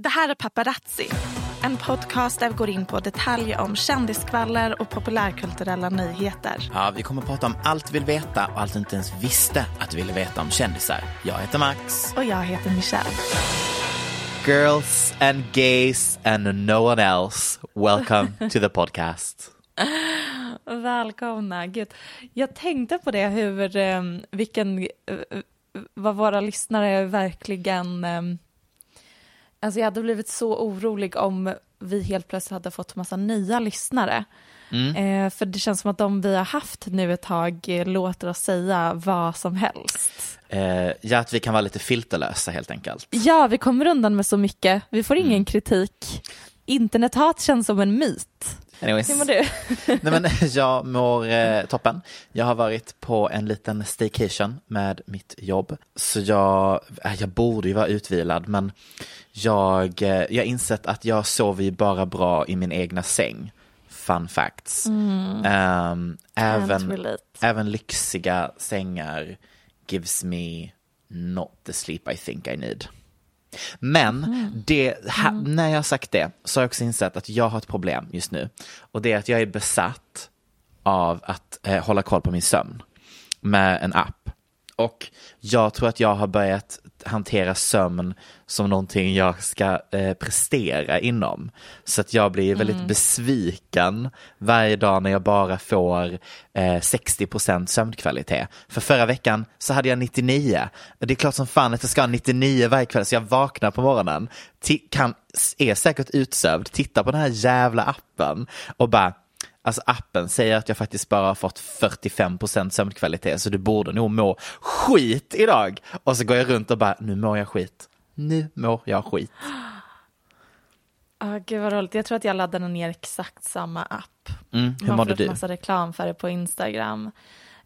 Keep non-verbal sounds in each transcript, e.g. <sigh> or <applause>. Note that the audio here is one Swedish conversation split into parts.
Det här är Paparazzi, en podcast där vi går in på detaljer om kändiskvaller och populärkulturella nyheter. Ja, vi kommer att prata om allt du vill veta och allt du inte ens visste att du ville veta om kändisar. Jag heter Max. Och jag heter Michelle. Girls and gays and no one else, welcome <laughs> to the podcast. Välkomna. Gud. Jag tänkte på det hur, eh, vilken, eh, vad våra lyssnare verkligen, eh, alltså jag hade blivit så orolig om vi helt plötsligt hade fått massa nya lyssnare. Eh, för det känns som att de vi har haft nu ett tag eh, låter oss säga vad som helst. Eh, ja, att vi kan vara lite filterlösa helt enkelt. Ja, vi kommer undan med så mycket. Vi får ingen kritik. Internethat känns som en myt. Anyways. Hur mår du? <laughs> Nej, men jag mår eh, toppen. Jag har varit på en liten staycation med mitt jobb. Så jag, äh, jag borde ju vara utvilad men jag, eh, jag insett att jag sover ju bara bra i min egna säng. Fun facts. Ehm, även, relate. även lyxiga sängar gives me not the sleep I think I need. Men det, ha, när jag har sagt det så har jag också insett att jag har ett problem just nu. Och det är att jag är besatt av att eh, hålla koll på min sömn med en app. Och jag tror att jag har börjat hantera sömn som någonting jag ska eh, prestera inom. Så att jag blir väldigt besviken varje dag när jag bara får eh, 60% sömnkvalitet. För förra veckan så hade jag 99. Och Det är klart som fan att jag ska ha 99 varje kväll så jag vaknar på morgonen, kan, är säkert utsövd, tittar på den här jävla appen och bara Alltså appen säger att jag faktiskt bara har fått 45% sömnkvalitet så du borde nog må skit idag. Och så går jag runt och bara, nu mår jag skit. Nu mår jag skit. <gasps> Ah, gud vad roligt. Jag tror att jag laddade ner exakt samma app. Mm, hur Man mådde får du? massa reklam för det på Instagram.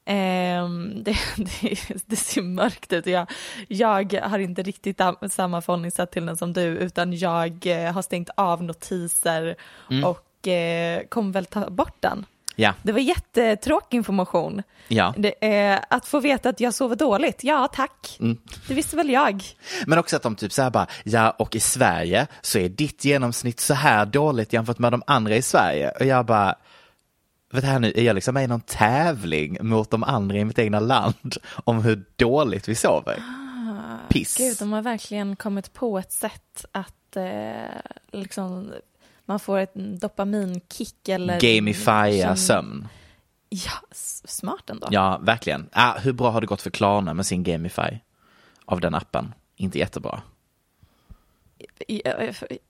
Ehm, <laughs> det, det, det ser mörkt ut. Jag, jag har inte riktigt am- samma förhållningssätt till den som du utan jag eh, har stängt av notiser Mm. och eh, kommer väl ta bort den. Ja, Det var jättetråkig information. ja. Det, eh, att få veta att jag sover dåligt, ja tack. Mm. Det visste väl jag. Men också att de typ så här bara, ja och i Sverige så är ditt genomsnitt så här dåligt jämfört med de andra i Sverige. Och jag bara, vet här nu, är jag liksom med i någon tävling mot de andra i mitt egna land <laughs> om hur dåligt vi sover? Piss. Gud, de har verkligen kommit på ett sätt att eh, liksom, man får ett dopaminkick eller... Gamifia sömn. Ja, smart ändå. Ja, verkligen. Ah, hur bra har det gått för Klarna med sin Gamify av den appen? Inte jättebra. I,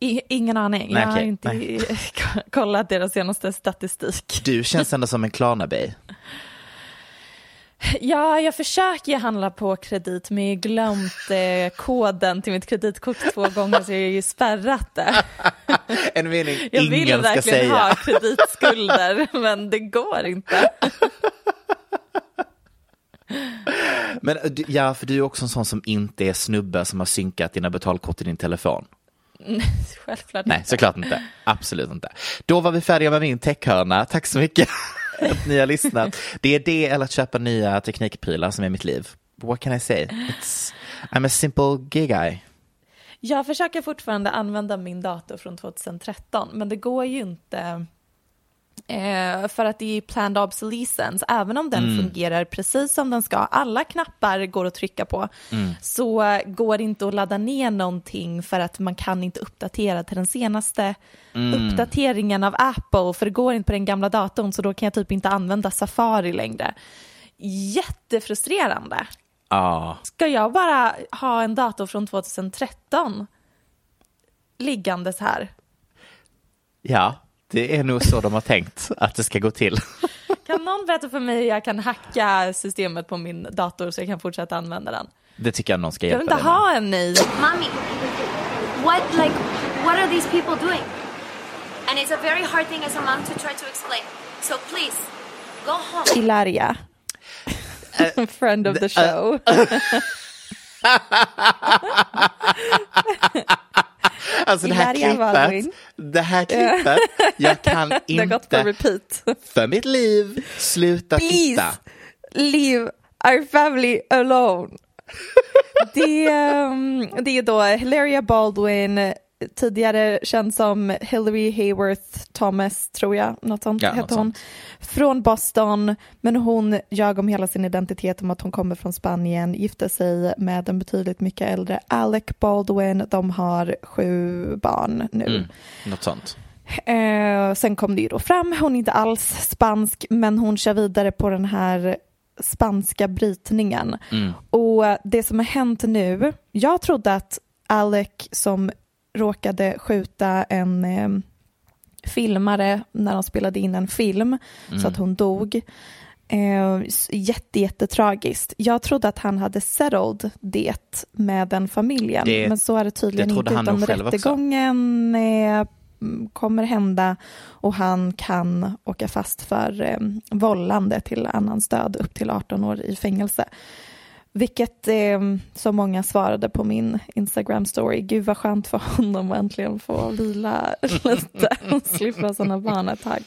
i, ingen aning. Nej, jag har okej. inte Nej. <laughs> kollat deras senaste statistik. Du känns ändå som en Klarna-bay. <laughs> Ja, jag försöker ju handla på kredit men jag har glömt eh, koden till mitt kreditkort två gånger så jag har ju spärrat det. <laughs> <laughs> En mening Jag vill ingen ska verkligen säga. ha kreditskulder <laughs> men det går inte. <laughs> Men ja, för du är också en sån som inte är snubbe som har synkat dina betalkort i din telefon. Självklart Nej, såklart inte. Absolut inte. Då var vi färdiga med min techhörna. Tack så mycket att ni har lyssnat. Det är det eller att köpa nya teknikprylar som är mitt liv. What can I say? It's, I'm a simple gay guy. Jag försöker fortfarande använda min dator från 2013, men det går ju inte eh, för att det är planned obsolescence. Även om den fungerar precis som den ska, alla knappar går att trycka på, så går det inte att ladda ner någonting för att man kan inte uppdatera till den senaste uppdateringen av Apple, för det går inte på den gamla datorn, så då kan jag typ inte använda Safari längre. Jättefrustrerande. Ja, Ska jag bara ha en dator från 2013 liggandes här? ja, det är nog så de har tänkt att det ska gå till. <laughs> Kan någon berätta för mig hur jag kan hacka systemet på min dator så jag kan fortsätta använda den? Det tycker jag någon ska Jag vill hjälpa inte dig med. ha en ny. Mommy, what like what are these people doing? And it's a very hard thing as a mom to try to explain. So please, go home. Ilaria. <laughs> Friend of the show. <laughs> Alltså det här klippet, det här klippet, jag kan <laughs> har gått på inte repeat. för mitt liv sluta Please, titta. leave our family alone. det, um, det är då Hilaria Baldwin, tidigare känd som Hillary Hayworth Thomas, tror jag, något sånt Ja, hette något hon. sånt. Från Boston, men hon ljög om hela sin identitet om att hon kommer från Spanien, gifte sig med en betydligt mycket äldre Alec Baldwin. De har sju barn nu. Mm, något sånt. Eh, sen kom det ju då fram, hon är inte alls spansk, men hon kör vidare på den här spanska brytningen. Och det som har hänt nu, jag trodde att Alec som råkade skjuta en eh, filmare när de spelade in en film så att hon dog. Eh, jätte, jättetragiskt. Jag trodde att han hade settled det med den familjen, Det- men så är det tydligen det inte. Utan rättegången eh, mm, kommer hända och han kan åka fast för eh, vållande till annans död upp till 18 år i fängelse. Vilket eh, så många svarade på min Instagram-story. Gud vad skönt för honom att äntligen få vila <laughs> lite och slippa sådana barn ett tag.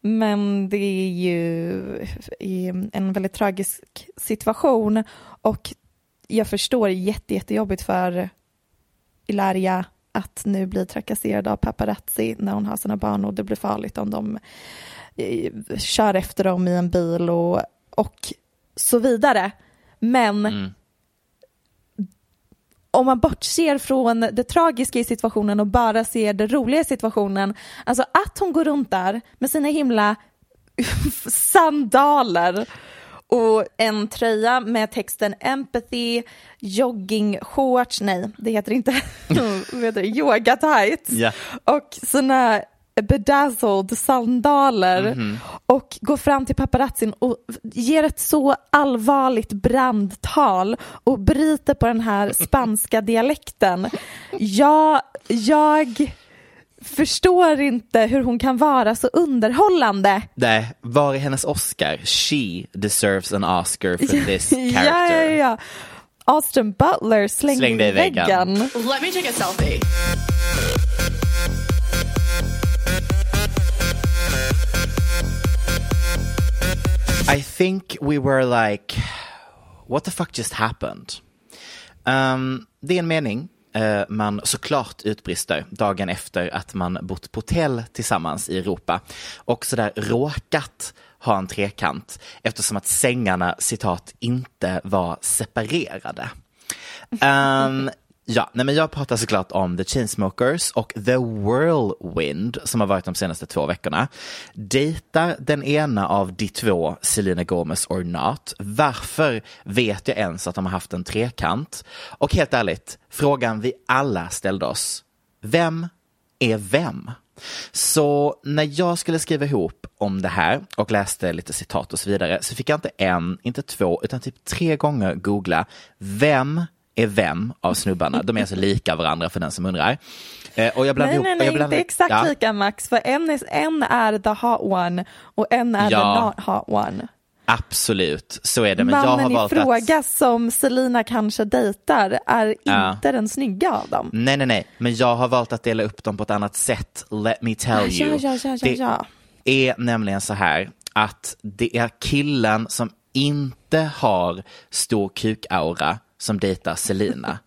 Men det är ju en väldigt tragisk situation och jag förstår jätte, jättejobbigt för Ilaria att nu bli trakasserad av paparazzi när hon har sina barn och det blir farligt om de eh, kör efter dem i en bil och, och så vidare. Men om man bortser från det tragiska i situationen och bara ser det roliga i situationen, alltså att hon går runt där med sina himla <laughs> sandaler och en tröja med texten empathy, joggingshorts, nej det heter inte, <laughs> vad heter det, yoga tights Ja. och såna bedazzled sandaler och går fram till paparazzin och ger ett så allvarligt brandtal och bryter på den här <laughs> spanska dialekten. Jag, jag förstår inte hur hon kan vara så underhållande. Nej, var är hennes Oscar? She deserves an Oscar for <laughs> this character. Ja, ja, ja. Austin Butler slängde Släng dig i i väggen. väggen. Let me take a selfie. I think we were like, what the fuck just happened? Um, det är en mening eh, man såklart utbrister dagen efter att man bott på hotell tillsammans i Europa och sådär råkat ha en trekant eftersom att sängarna citat inte var separerade. <laughs> Um, ja, nej men jag pratar såklart om The Chainsmokers och The Whirlwind som har varit de senaste två veckorna. Dejtar den ena av de två Selena Gomez or not? Varför vet jag ens att de har haft en trekant? Och helt ärligt, frågan vi alla ställde oss. Vem är vem? Så när jag skulle skriva ihop om det här och läste lite citat och så vidare så fick jag inte en, inte två, utan typ tre gånger googla vem är vem av snubbarna. De är alltså lika varandra för den som undrar. Eh, och jag blandade Nej, ihop, nej, nej, jag blandade, inte exakt ja, lika Max, för en är, en är the hot one och en är Ja. the not hot one. Absolut, så är det. Men jag har Mannen i valt fråga att... som Selina kanske dejtar är Ja. inte den snygga av dem. Nej, nej, nej, men jag har valt att dela upp dem på ett annat sätt. Let me tell Ja, you. ja, ja, ja, det ja. är nämligen så här att det är killen som inte har stor kukaura som dejtar Selina.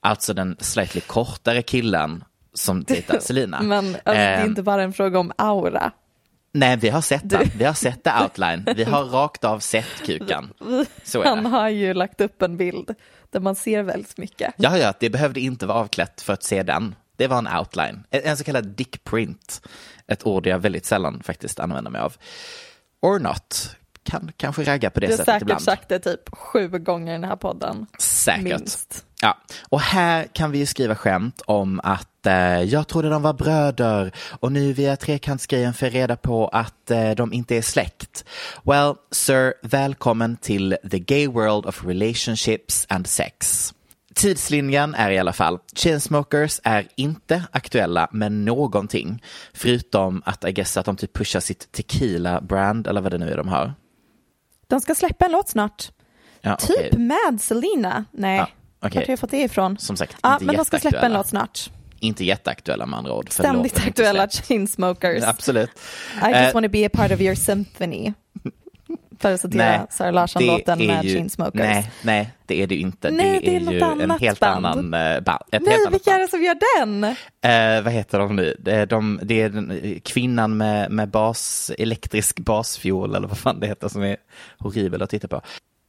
alltså den slightly kortare killen som dejtar <laughs> Selina. Men alltså, det är Ehm, inte bara en fråga om aura. Nej, vi har sett den. Vi har sett det outline. Vi har rakt av sett kukan. <laughs> Han det. har ju lagt upp en bild där man ser väldigt mycket. Ja, ja, det behövde inte vara avklätt för att se den. Det var en outline, en en så kallad dickprint. Ett ord jag väldigt sällan faktiskt använder mig av. Or not, kan kanske ragga på det Du har sättet säkert ibland. sagt det typ sju gånger i den här podden. Säkert. Minst. Ja, och här kan vi ju skriva skämt om att eh, jag trodde de var bröder och nu via trekantsgrejen får jag reda på att eh, de inte är släkt. Well, sir, välkommen till the gay world of relationships and sex. Tidslinjen är i alla fall, Chainsmokers är inte aktuella med någonting, förutom att I guess att de typ pushar sitt tequila-brand eller vad det nu är de har. De ska släppa en låt snart. Ja, Typ okej. med Selina. Nej, Ja, okej. vart har jag fått det ifrån? Som sagt, ja, inte men de ska släppa en låt snart. Inte jätteaktuella med andra ord. Ständigt aktuella chainsmokers. Absolut. I just Eh, wanna be a part of your symphony. <laughs> Citera Nej, Sara Larsson-låten det är med ju- chainsmokers. Nej, nej, det är det ju inte. Nej, det är ju något en helt band. annan eh, band. Ett Nej, vilka är det som gör den? Eh, vad heter de nu? Det är, de, det är den, eh, kvinnan med, med bas, elektrisk basfiol eller vad fan det heter som är horribel att titta på.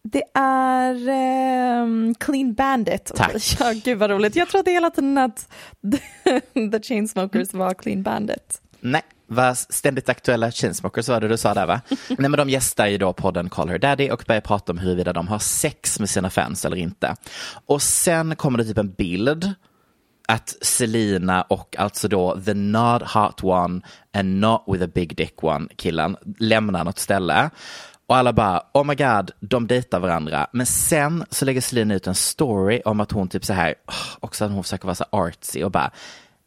Det är ehm, Clean Bandit. Tack. <laughs> Ja, gud vad roligt. Jag trodde hela tiden att <laughs> The Chainsmokers var Clean Bandit. Nej, vad ständigt aktuella Chainsmokers var det du sa där va? <laughs> Nej men de gästar ju då podden Call Her Daddy och börjar prata om huruvida de har sex med sina fans eller inte. Och sen kommer det typ en bild att Selina och alltså då the not hot one and not with a big dick one killen lämnar något ställe. Och alla bara, oh my god, de dejtar varandra. Men sen så lägger Selina ut en story om att hon typ så här, oh, också att hon försöker vara så artsy och bara,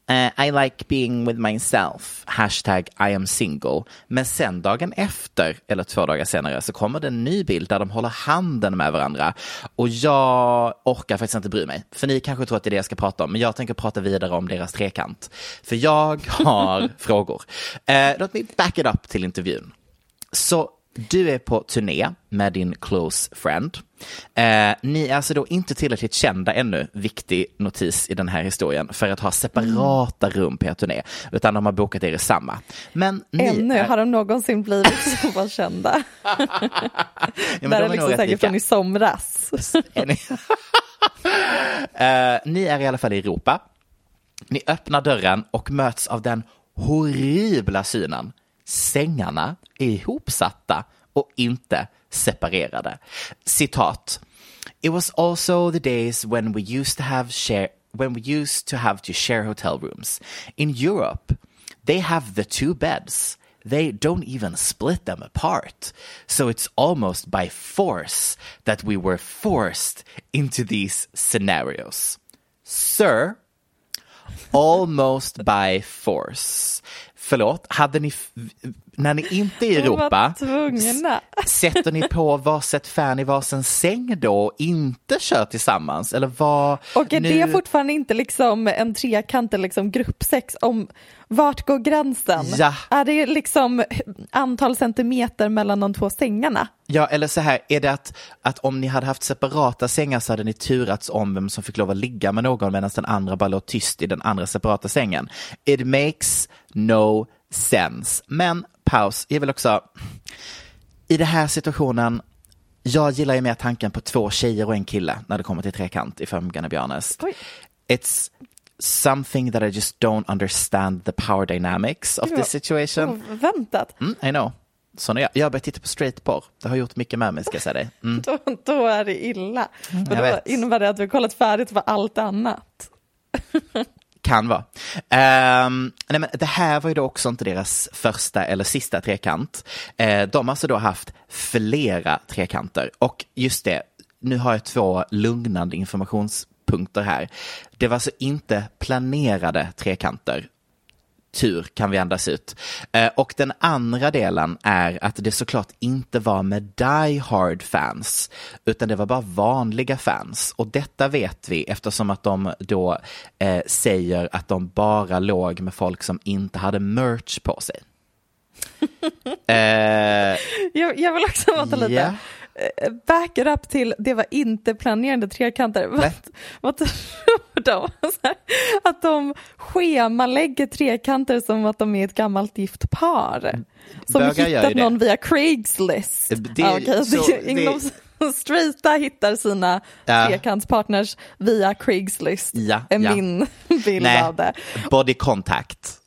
eh, I like being with myself, hashtag I am single. Men sen dagen efter, eller två dagar senare, så kommer det en ny bild där de håller handen med varandra. Och jag orkar faktiskt inte bry mig, för ni kanske tror att det är det jag ska prata om, men jag tänker prata vidare om deras trekant. För jag har <laughs> frågor. Eh, låt mig back it up till intervjun. Så du är på turné med din close friend. Eh, ni är alltså då inte tillräckligt kända ännu, viktig notis i den här historien, för att ha separata rum på er turné, utan de har bokat er i samma. Men Ännu, är, har de någonsin blivit <laughs> så pass kända? <laughs> ja, men det de är liksom nog rätt säkert från i somras. Är ni? <laughs> Eh, ni är i alla fall i Europa. Ni öppnar dörren och möts av den horribla synen. Sängarna är ihopsatta och inte separerade. Citat. It was also the days when we used to have share when we used to have to share hotel rooms. In Europe, they have the two beds. They don't even split them apart. So it's almost by force that we were forced into these scenarios. Sir, almost by force. Förlåt, hade ni, när ni inte är i Europa, sätter ni på varsitt fan i varsin säng då och inte kör tillsammans? Eller vad? Och är nu... det fortfarande inte liksom en trekant eller liksom gruppsex? Om, vart går gränsen? Ja. Är det liksom antal centimeter mellan de två sängarna? Ja, eller så här, är det att, att om ni hade haft separata sängar så hade ni turats om vem som fick lov att ligga med någon medan den andra bara låg tyst i den andra separata sängen. It makes no sense. Men paus, jag vill också, i den här situationen, jag gillar ju mer tanken på två tjejer och en kille när det kommer till trekant, if I'm gonna be honest. Oj. It's something that I just don't understand the power dynamics of this situation. Oväntat. Mm, I know. Så när jag, jag har börjat titta på straight porr. Det har gjort mycket med mig ska jag säga dig. Mm. <laughs> Då, då är det illa. Jag då vet. innebär det att vi har kollat färdigt på allt annat. <laughs> Kan vara. Um, nej men det här var ju då också inte deras första eller sista trekant. Uh, de har alltså då haft flera trekanter. Och just det, nu har jag två lugnande informationspunkter här. Det var alltså inte planerade trekanter tur kan vi andas ut. Eh, och den andra delen är att det såklart inte var med Die Hard fans, utan det var bara vanliga fans. Och detta vet vi eftersom att de då eh, säger att de bara låg med folk som inte hade merch på sig. <laughs> eh, Jag, jag vill också vänta lite. Eh, Back it up till det var inte planerade trekanter. Vad, vad tror de? <laughs> Att de schemalägger trekanter som att de är ett gammalt gift par. Som Bögar hittat det. någon via Craigslist. Det- Ja, okej. så Det- Inom straighta hittar sina Ja. trekantspartners via Craigslist. Ja, är ja. min <laughs> bild Nej, av det. body contact.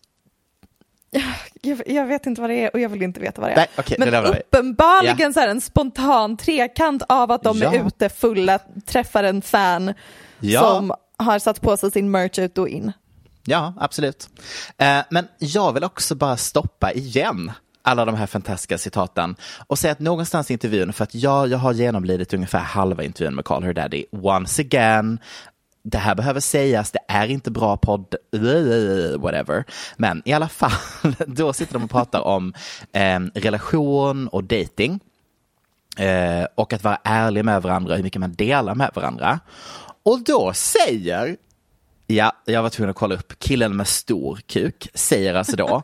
Jag, jag vet inte vad det är och jag vill inte veta vad det är. Nej, det Men vi. uppenbarligen Ja. så är det en spontan trekant av att de Ja. är ute fulla, träffar en fan Ja. som har satt på sig sin merch ut och in. Ja, absolut. Eh, men jag vill också bara stoppa igen alla de här fantastiska citaten och säga att någonstans i intervjun, för att jag, jag har genomlidit ungefär halva intervjun med Call Her Daddy, once again, det här behöver sägas, det är inte bra podd, whatever. Men i alla fall, <laughs> då sitter de och pratar om eh, relation och dating. Eh, och att vara ärlig med varandra, hur mycket man delar med varandra. Och då säger, ja, jag var tvungen att kolla upp, killen med stor kuk säger alltså då,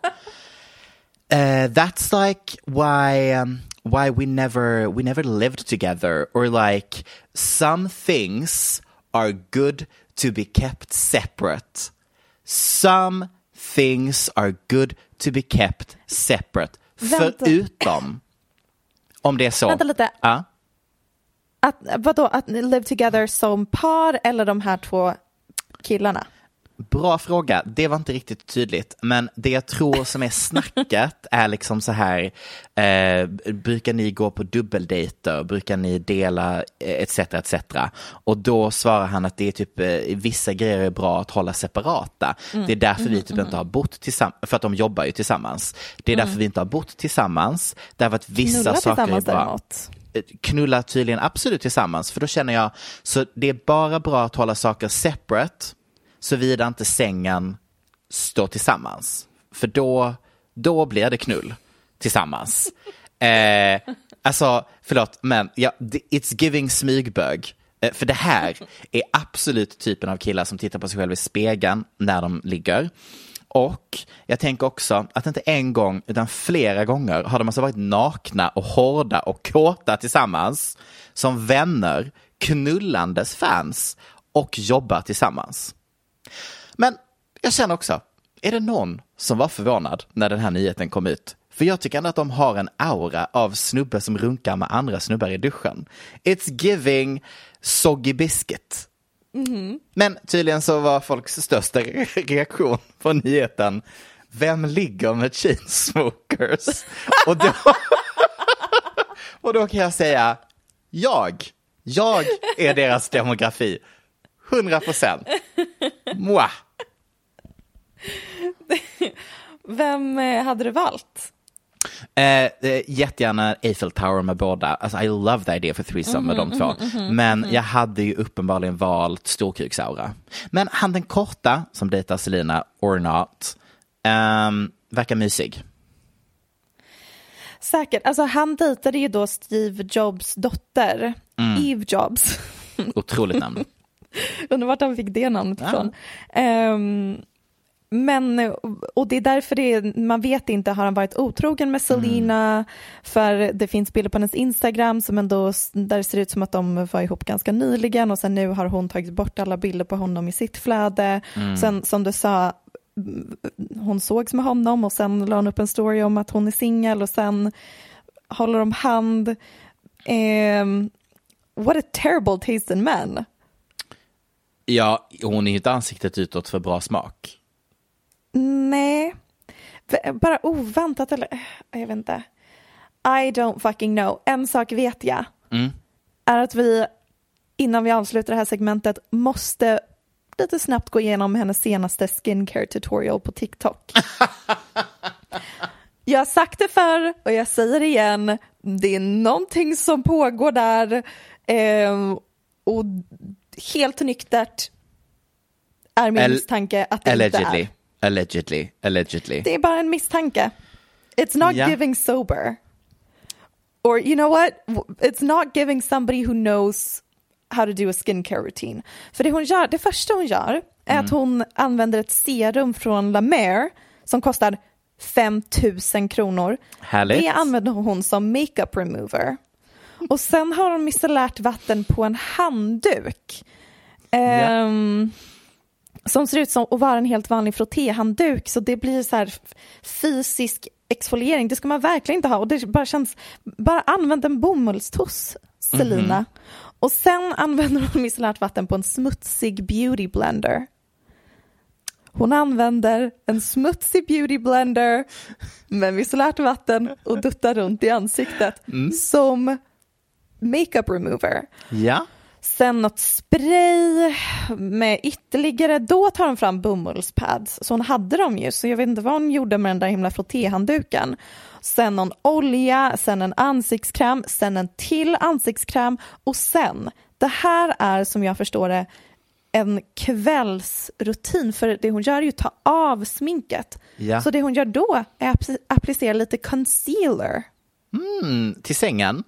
<laughs> eh, that's like why, um, why we never, we never lived together, or like some things are good to be kept separate. Some things are good to be kept separate. Vänta. Förutom om det är så. Vänta lite. Ja. Att, vadå, att live together som par eller de här två killarna? Bra fråga. Det var inte riktigt tydligt. Men det jag tror som är snacket <laughs> är liksom så här. Eh, brukar ni gå på dubbeldejter? Brukar ni dela eh, etc. etc. Och då svarar han att det är typ eh, vissa grejer är bra att hålla separata. Det är därför vi typ inte har bott tillsammans. För att de jobbar ju tillsammans. Det är därför vi inte har bott tillsammans. Därför att vissa Knulla saker är bra. däremot. knulla tydligen absolut tillsammans, för då känner jag, så det är bara bra att hålla saker separate, såvida inte sängen står tillsammans. För då, då blir det knull tillsammans. <laughs> Eh, alltså, förlåt, men ja, it's giving smygbög. Eh, För det här är absolut typen av killar som tittar på sig själva i spegeln när de ligger. Och jag tänker också att inte en gång utan flera gånger har de alltså varit nakna och hårda och kåta tillsammans som vänner, knullandes fans och jobbar tillsammans. Men jag känner också, är det någon som var förvånad när den här nyheten kom ut? För jag tycker ändå att de har en aura av snubbe som runkar med andra snubbar i duschen. It's giving soggy biscuit. Men tydligen så var folks största re- reaktion på nyheten, vem ligger med chainsmokers? <laughs> Och då, och då kan jag säga, jag, jag är deras demografi. 100 procent. <laughs> Moi. Vem eh, hade du valt? Eh, eh, jättegärna Eiffel Tower med båda. Alltså, I love the idea för threesome med de två. Men jag hade ju uppenbarligen valt storkuksaura. Men han den korta som dejtar Selina, or not, ehm, verkar mysig. Säkert. Alltså han dejtade ju då Steve Jobs dotter, Mm. Eve Jobs. Otroligt namn. <laughs> Undrar vart han fick det namnet Ja. ifrån. Ehm, men, och det är därför det är, man vet inte, har han varit otrogen med Selena? Mm. För det finns bilder på hennes Instagram som ändå, där det ser ut som att de var ihop ganska nyligen och sen nu har hon tagit bort alla bilder på honom i sitt flöde. Mm. Sen som du sa, hon sågs med honom och sen la hon upp en story om att hon är singel och sen håller de hand. Ehm, what a terrible taste in men. Ja, hon är ju inte ansiktet utåt för bra smak. Nej, bara oväntat eller eh, jag vet inte. I don't fucking know. En sak vet jag. Mm. Är att vi innan vi avslutar det här segmentet måste lite snabbt gå igenom hennes senaste skincare tutorial på TikTok. <laughs> jag har sagt det förr och jag säger det igen. Det är någonting som pågår där. Eh, och helt nyktert är min Al- misstanke att det Allegedly. inte är. Allegedly, allegedly. Det är bara en misstanke. It's not Ja. giving sober. Or you know what? It's not giving somebody who knows how to do a skincare routine. För det hon gör, det första hon gör är att hon använder ett serum från La Mer som kostar 5 000 kronor. Härligt. Det använder hon som makeup remover. Och sen har hon micellärt vatten på en handduk. Ehm, som ser ut som att vara en helt vanlig frottéhandduk så det blir så här fysisk exfoliering. Det ska man verkligen inte ha och det bara känns, bara använd en bomullstuss Selina. Och sen använder hon micellärt vatten på en smutsig beauty blender. Hon använder en smutsig beauty blender med micellärt vatten och duttar runt i ansiktet som makeup remover. Ja. Sen något spray med ytterligare, då tar hon fram bomullspads. Så hon hade dem ju, så jag vet inte vad hon gjorde med den där himla frottéhandduken. Sen någon olja, sen en ansiktskräm, sen en till ansiktskräm och sen, det här är som jag förstår det en kvällsrutin för det hon gör är ju att ta av sminket. Ja. Så det hon gör då är att appli- applicera lite concealer. Mm, till sängen.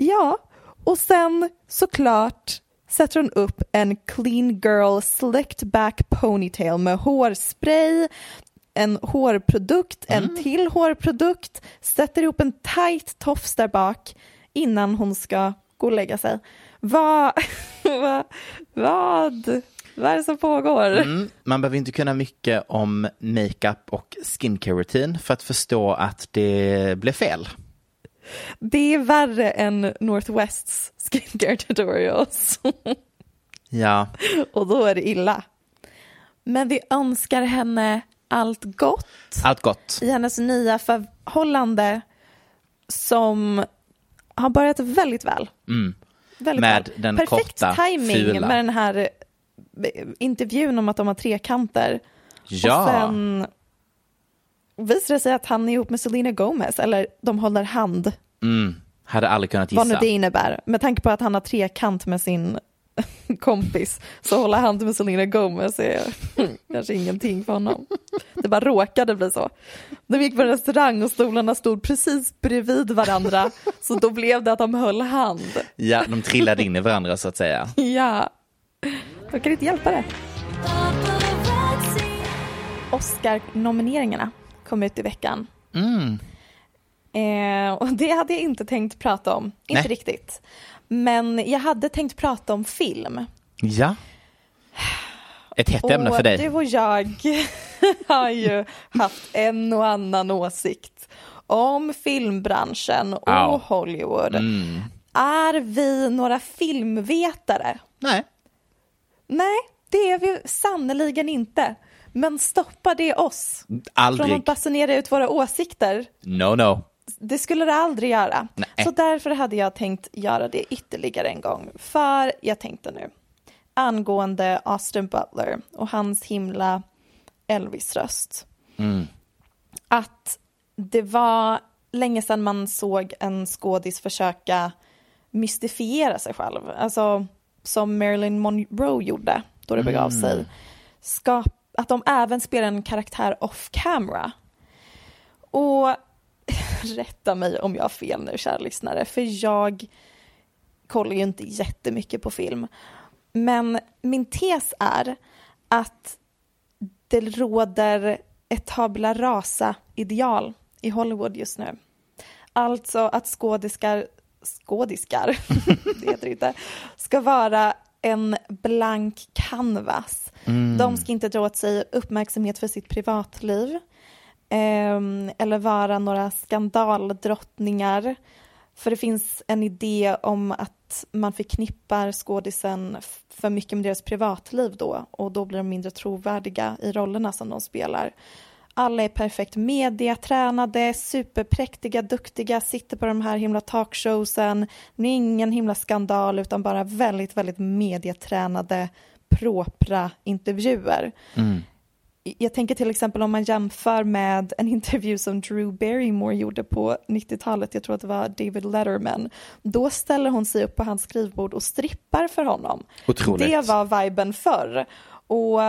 Ja, och sen såklart sätter hon upp en clean girl slicked back ponytail med hårspray, en hårprodukt, en till hårprodukt, sätter ihop en tight tofs där bak innan hon ska gå och lägga sig. Vad, <laughs> vad, vad, vad är det som pågår? Mm, man behöver inte kunna mycket om makeup och skincare rutin för att förstå att det blev fel. Det är värre än Northwests skincare tutorials. Ja, och då är det illa. Men vi önskar henne allt gott allt gott. i hennes nya förhållande som har börjat väldigt väl. Väldigt Med väl. den Perfekt korta, timing fula. med den här eh, intervjun om att de har trekanter. Ja. Och sen visar det sig att han är ihop med Selena Gomez, eller de håller hand, Mm, hade aldrig kunnat vad nu gissa. det innebär. Med tanke på att han har trekant med sin <laughs> kompis så hålla hand med Selena Gomez är <laughs> kanske ingenting för honom. Det bara råkade bli så. De gick på en restaurang och stolarna stod precis bredvid varandra <laughs> så då blev det att de höll hand. Ja, de trillade in i varandra så att säga. Ja, jag kan inte hjälpa det. Oscar-nomineringarna kom ut i veckan. Mm. Eh, och det hade jag inte tänkt prata om, inte Nej. riktigt. Men jag hade tänkt prata om film. Ja. Ett hett ämne för dig. Du och jag <laughs> har ju haft en och annan åsikt om filmbranschen och Ja. Hollywood. Mm. Är vi några filmvetare? Nej. Nej, det är vi sannerligen inte. Men stoppar det oss från Aldrig. att basunera ut våra åsikter? No, no. Det skulle det aldrig göra. Nej. Så därför hade jag tänkt göra det ytterligare en gång. För jag tänkte nu angående Austin Butler och hans himla Elvis-röst. Att det var länge sedan man såg en skådis försöka mystifiera sig själv. Alltså som Marilyn Monroe gjorde då det begav sig. Skap, att de även spelar en karaktär off camera. Och <laughs> rätta mig om jag har fel nu, kära lyssnare, för jag kollar ju inte jättemycket på film. Men min tes är att det råder ett tabla rasa-ideal i Hollywood just nu. Alltså att skådiskar, skådiskar, <laughs> det heter det inte, ska vara en blank canvas. De ska inte dra åt sig uppmärksamhet för sitt privatliv ehm, eller vara några skandaldrottningar. För det finns en idé om att man förknippar skådisen för mycket med deras privatliv då och då blir de mindre trovärdiga i rollerna som de spelar. Alla är perfekt mediatränade, superpräktiga, duktiga, sitter på de här himla talkshowsen. Det är ingen himla skandal utan bara väldigt, väldigt mediatränade, propra intervjuer. Jag tänker till exempel om man jämför med en intervju som Drew Barrymore gjorde på 90-talet, jag tror att det var David Letterman. Då ställer hon sig upp på hans skrivbord och strippar för honom. Otroligt. Det var viben förr. Och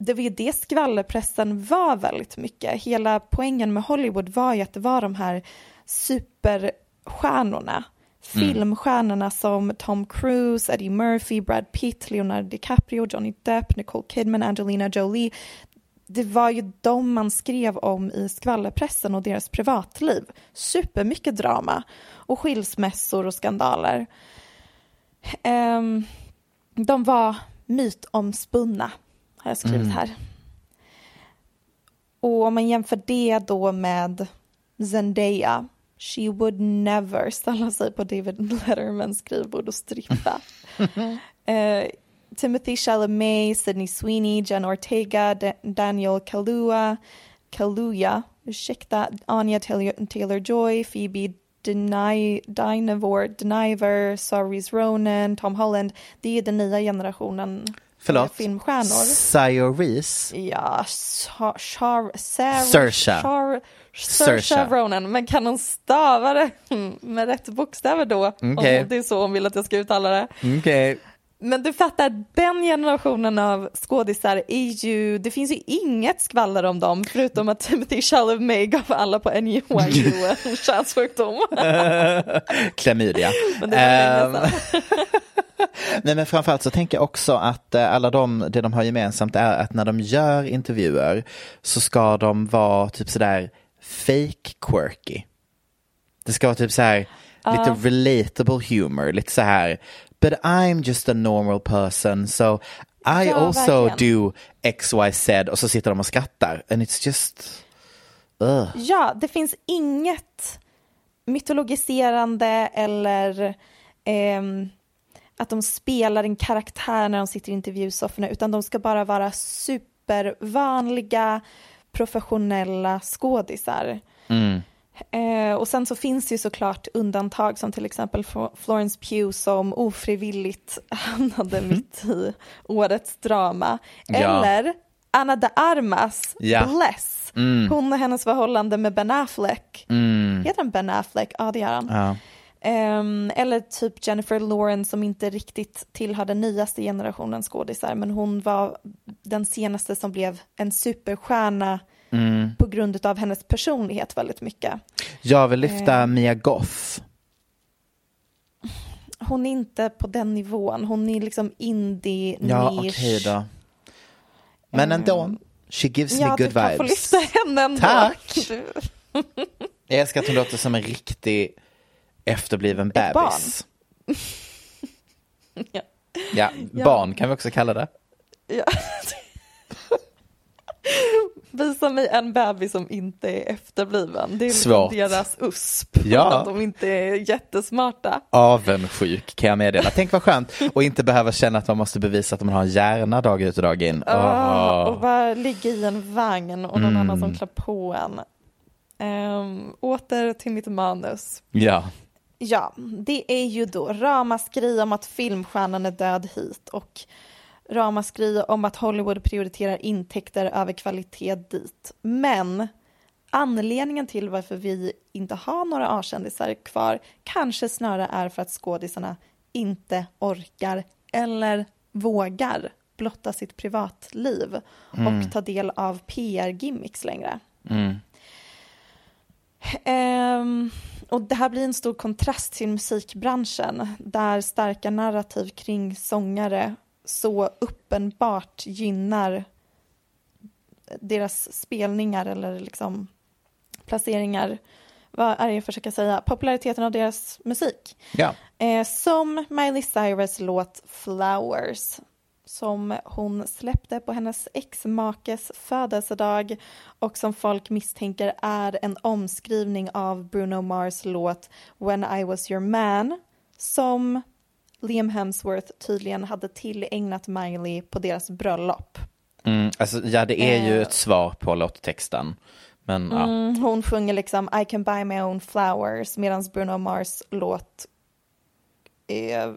det var ju det skvallerpressen var väldigt mycket. Hela poängen med Hollywood var ju att det var de här superstjärnorna. Filmstjärnorna som Tom Cruise, Eddie Murphy, Brad Pitt, Leonardo DiCaprio, Johnny Depp, Nicole Kidman, Angelina Jolie. Det var ju de man skrev om i skvallerpressen och deras privatliv. Supermycket drama och skilsmässor och skandaler. Ehm, de var mytomspunna, har jag skrivit här. Och om man jämför det då med Zendaya, she would never ställa sig på David Lettermans skrivbord och strippa. <laughs> Eh, Timothy Chalamet, Sydney Sweeney, Jen Ortega, Da- Daniel Kalua, Kaluuya, ursäkta, Anya Taylor- Taylor-Joy, Phoebe Deny, Dynevor, Deniver, Saoirse Ronan, Tom Holland. Det är den nya generationen Förlåt? filmstjärnor. Reese. Ja, Char, Char, Sarah, Saoirse. Char, Saoirse. Ronan, men kan hon stava det med rätt bokstäver då? Okej. Om det är så hon vill att jag ska uttala det. Okej. Men du fattar, den generationen av skådisar är ju, det finns ju inget skvaller om dem förutom att Timothy Chalamet gav alla på NYU <laughs> en könssjukdom. <laughs> Klamydia. Men det var Ehm, <laughs> Nej men framförallt så tänker jag också att eh, alla de, det de har gemensamt är att när de gör intervjuer så ska de vara typ sådär fake quirky. Det ska vara typ så här lite relatable humor, lite så här but I'm just a normal person so I Ja, also verkligen. do X, Y, Z och så sitter de och skrattar and it's just ugh. Ja, det finns inget mytologiserande eller ehm, att de spelar en karaktär när de sitter i intervjusofforna utan de ska bara vara supervanliga professionella skådisar. Eh, och sen så finns det ju såklart undantag som till exempel Flo- Florence Pugh som ofrivilligt <laughs> hamnade mitt i årets drama. Ja. Eller Anna de Armas, Ja. Bless. Hon och hennes förhållande med Ben Affleck. Heter han Ben Affleck? Ja, det gör han. Ja. Ehm, eller typ Jennifer Lawrence som inte riktigt tillhör den nyaste generationen skådisar men hon var den senaste som blev en superstjärna på grund av hennes personlighet väldigt mycket. Jag vill lyfta Eh. Mia Goth. Hon är inte på den nivån, hon är liksom indie Ja, okej då. Men ändå, she gives Ja, me du good få vibes. lyfta henne ändå. Tack. Du- <laughs> Jag älskar att hon låter som en riktig efterbliven bebis. <laughs> Ja. Ja, barn kan vi också kalla det. Ja. <laughs> Visa mig en bebis som inte är efterbliven. Det är liksom Svårt. deras USP. Ja. Att de inte är jättesmarta. Avundsjuk kan jag meddela. Tänk vad skönt att inte behöva känna att man måste bevisa att man har en hjärna dag ut och dag in. Ah, Åh. och bara ligga i en vagn och någon annan som klär på en. Ehm, åter till mitt manus. Ja, Ja, det är ju då ramaskri om att filmstjärnan är död hit och ramaskri om att Hollywood prioriterar intäkter över kvalitet dit. Men anledningen till varför vi inte har några A-kändisar kvar kanske snarare är för att skådisarna inte orkar eller vågar blotta sitt privatliv och ta del av PR-gimmicks längre. Ehm, och det här blir en stor kontrast till musikbranschen där starka narrativ kring sångare så uppenbart gynnar deras spelningar eller liksom placeringar. Vad är det jag försöker säga? Populariteten av deras musik. ja. Eh, som Miley Cyrus låt Flowers som hon släppte på hennes ex-makes födelsedag och som folk misstänker är en omskrivning av Bruno Mars låt When I was your man som Liam Hemsworth tydligen hade tillägnat Miley på deras bröllop. Mm, alltså, ja, det är ju Eh. ett svar på låttexten. Men ja. Mm, hon sjunger liksom I can buy my own flowers medan Bruno Mars låt eh,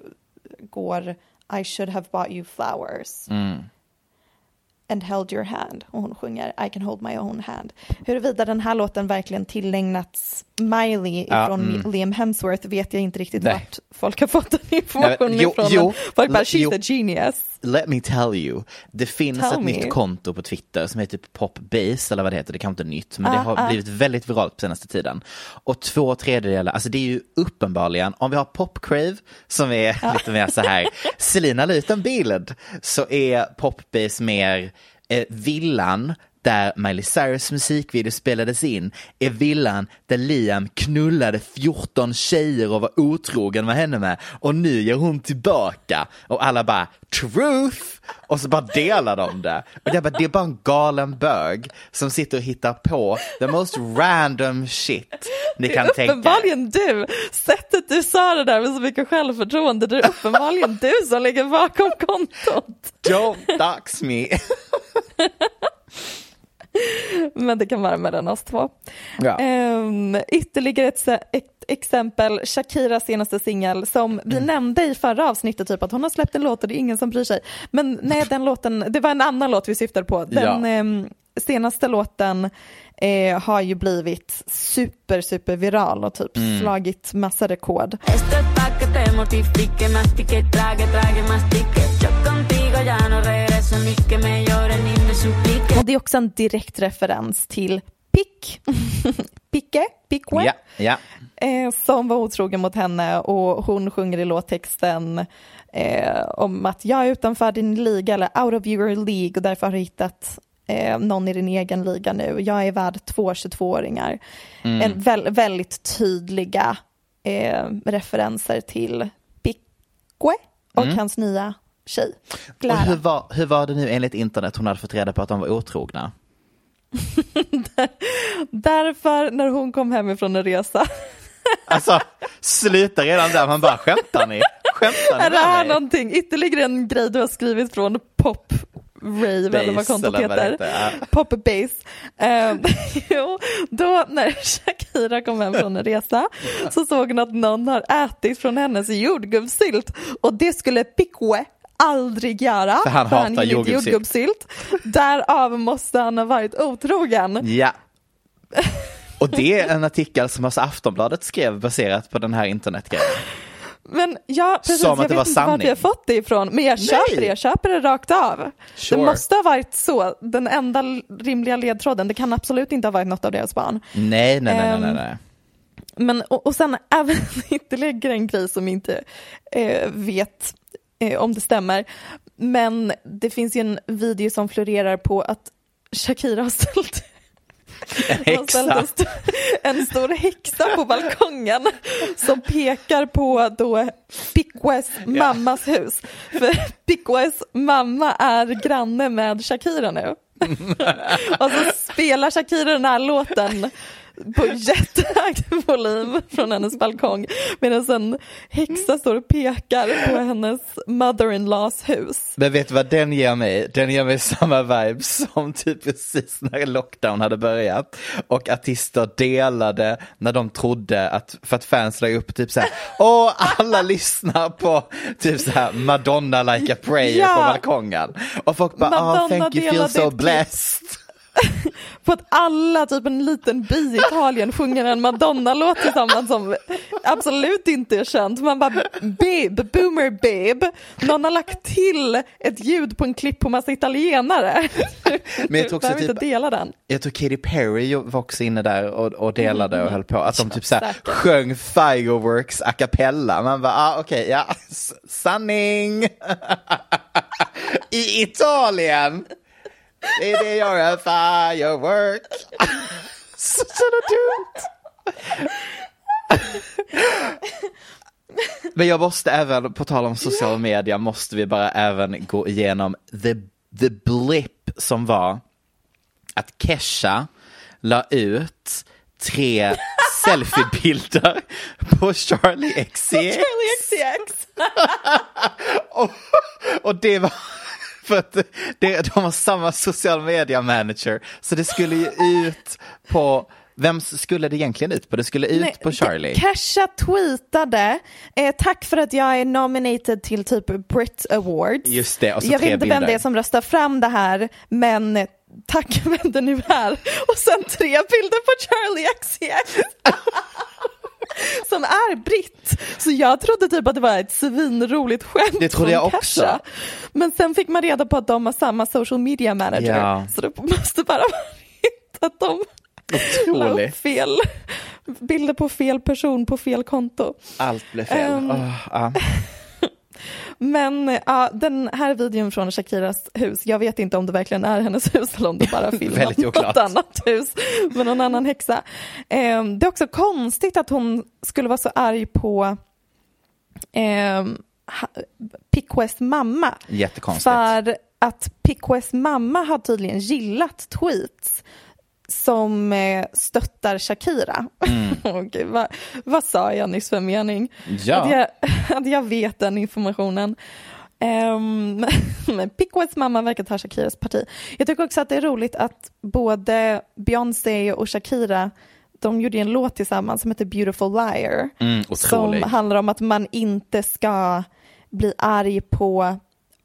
går I should have bought you flowers. And held your hand. Och hon sjunger I can hold my own hand. Huruvida den här låten verkligen tillägnats Miley Ja, ifrån mm. Liam Hemsworth vet jag inte riktigt Nej. vart folk har fått den informationen jo, ifrån. jo, folk bara, she's jo. a genius. Let me tell you. Det finns Tell ett me. nytt konto på Twitter som heter typ Popbase eller vad det heter, det kanske inte är nytt, men det Ah, har ah. blivit väldigt viralt på senaste tiden. Och två tredjedelar, alltså det är ju uppenbarligen, om vi har Popcrave som är lite mer så här, Selina la ut en bild, så är Popbase mer eh, villan där Miley Cyrus musikvideo spelades in är villan där Liam knullade 14 tjejer och var otrogen med henne med och nu gör hon tillbaka och alla bara truth och så bara delar de det. Och jag bara, det är bara en galen bög som sitter och hittar på the most random shit ni kan tänka er. Uppenbarligen du, sättet du sa det där med så mycket självförtroende, det är uppenbarligen du som ligger bakom kontot. Don't dox me. <laughs> <laughs> Men det kan vara mellan oss två. Ja. Ehm, ytterligare ett, ett exempel, Shakiras senaste singel som vi Mm. nämnde i förra avsnittet, typ att hon har släppt en låt och det är ingen som bryr sig. Men nej, <laughs> den låten, det var en annan låt vi syftade på. Den Ja. ehm, senaste låten eh, har ju blivit super, super viral och typ Mm. slagit massa rekord. Esto es pa' que te mortifique, mastique, trague, trague, mastique. Yo contigo ya no regreso, ni que me llore, ni me suplique. Och det är också en direkt referens till Pick, <laughs> Picke, Pickwe. Ja, ja. eh, som var otrogen mot henne och hon sjunger i låttexten eh, om att jag är utanför din liga eller out of your League och därför har du hittat eh, någon i din egen liga nu. Jag är värd två 22-åringar. En väl, väldigt tydliga eh, referenser till Pique och hans nya tjej, Och Clara. hur var, hur var det nu enligt internet hon hade fått reda på att de var otrogna? <laughs> Därför när hon kom hemifrån en resa <laughs> Alltså, sluta redan där, man bara skämtar ni? Skämtar ni Är det här mig? någonting, ytterligare en grej du har skrivit från pop rave eller vad kontot heter. ja. Pop base. Ehm, <laughs> jo, då när Shakira kom hem från en resa så såg hon att någon har ätit från hennes jordgubbssylt och det skulle Pique aldrig göra. För han hatar gillar inte jordgubbssylt. jordgubbssylt. Därav måste han ha varit otrogen. Ja. Och det är en artikel som alltså Aftonbladet skrev baserat på den här internetgrejen. Men ja, precis, Som jag vet inte vart sanning. jag fått det ifrån, men jag köper det, jag köper det rakt av. Sure. Det måste ha varit så, den enda rimliga ledtråden, det kan absolut inte ha varit något av deras barn. Nej, nej, nej, nej, Ehm, nej, nej. Men, och, och sen <laughs> även ytterligare en grej som inte eh, vet om det stämmer, men det finns ju en video som florerar på att Shakira har ställt häxa. en stor, häxa på balkongen som pekar på då Piques mammas hus. För Piques mamma är granne med Shakira nu. <laughs> Och så spelar Shakira den här låten på jättehög volym från hennes balkong medan en häxa står och pekar på hennes mother-in-laws hus. Men vet du vad den ger mig? Den ger mig samma vibes som typ precis när lockdown hade börjat. Och artister delade när de trodde att, för att fans la upp typ så här, åh alla lyssnar på typ så här Madonna like a prayer Ja. på balkongen. Och folk bara, Madonna oh, thank you, feel so blessed. På att alla, typ en liten by i Italien, sjunger en Madonna-låt tillsammans som absolut inte är känt. Man bara, babe, boomer babe. Någon har lagt till ett ljud på en klipp på massa italienare. Men jag tror också typ- inte dela den. Jag tror Katy Perry var också inne där och, och delade och höll på. Att de typ så här Säkert. sjöng fireworks a cappella. Man bara, ah, okej, ja, s- sanning. <laughs> I Italien. Det jag är, firework. Så jävla dumt. Men jag måste även, på tal om social media, måste vi bara även gå igenom the, the blip som var att Kesha la ut tre <laughs> selfiebilder på Charlie XCX. Charlie XCX. <laughs> Och, och det var <laughs> för att det, de har samma social media manager. Så det skulle ju ut på, vem skulle det egentligen ut på? Det skulle ut Nej, på Charlie. Kesha tweetade, eh, tack för att jag är nominated till typ Brit Awards. Just det, och så jag vet inte vem det är som röstar fram det här, men eh, tack <laughs> vem det nu är. Och sen tre bilder på Charlie XCX. <laughs> <laughs> som är britt. Så jag trodde typ att det var ett svinroligt skämt Det trodde jag också. Kesha. Men sen fick man reda på att de har samma social media manager. Ja. Så det måste bara <laughs> varit att de la upp fel bilder på fel person på fel konto. Allt blev fel. Ehm, Åh, ja. Men ja, den här videon från Shakiras hus, jag vet inte om det verkligen är hennes hus eller om det bara <laughs> filmat något annat hus med någon annan häxa. Eh, det är också konstigt att hon skulle vara så arg på eh, Pickwests mamma. Jättekonstigt. För att Pickwests mamma har tydligen gillat tweets som eh, stöttar Shakira. <laughs> Åh, Gud, vad, vad sa jag nyss för mening? Ja. Att, jag, <laughs> att jag vet den informationen. Um, <laughs> men Pickwests mamma verkar ta Shakiras parti. Jag tycker också att det är roligt att både Beyoncé och Shakira de gjorde en låt tillsammans som heter Beautiful Liar. Mm, som handlar om att man inte ska bli arg på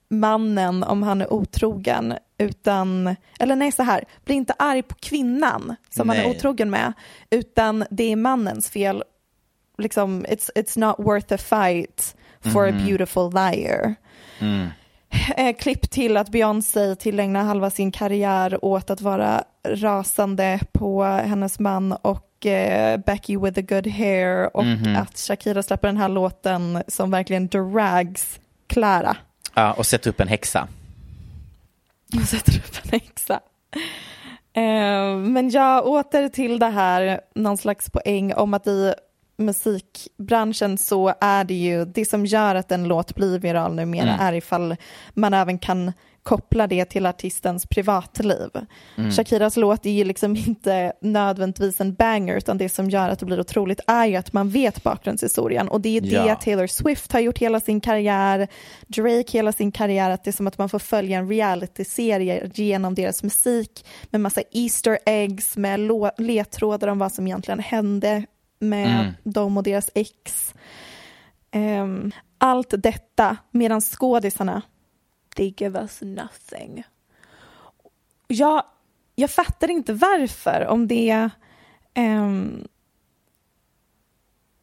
mannen om han är otrogen utan, eller nej så här, bli inte arg på kvinnan som han är Nej. otrogen med utan det är mannens fel. Liksom, it's, it's not worth a fight for a beautiful liar. Eh, klipp till att Beyoncé tillägnar halva sin karriär åt att vara rasande på hennes man och eh, Becky with the good hair och att Shakira släpper den här låten som verkligen drags Clara Ja, och sätta upp en häxa. Och sätter upp en häxa. Eh, men jag åter till det här, någon slags poäng om att i musikbranschen så är det ju, det som gör att en låt blir viral numera är ifall man även kan koppla det till artistens privatliv. Shakiras låt är ju liksom inte nödvändigtvis en banger utan det som gör att det blir otroligt är ju att man vet bakgrundshistorien och det är Ja. det Taylor Swift har gjort hela sin karriär, Drake hela sin karriär, att det är som att man får följa en realityserie genom deras musik med massa Easter eggs, med ledtrådar om vad som egentligen hände med dem och deras ex. Ehm, allt detta medan skådisarna, they give us nothing. Jag, jag fattar inte varför, om det är ehm,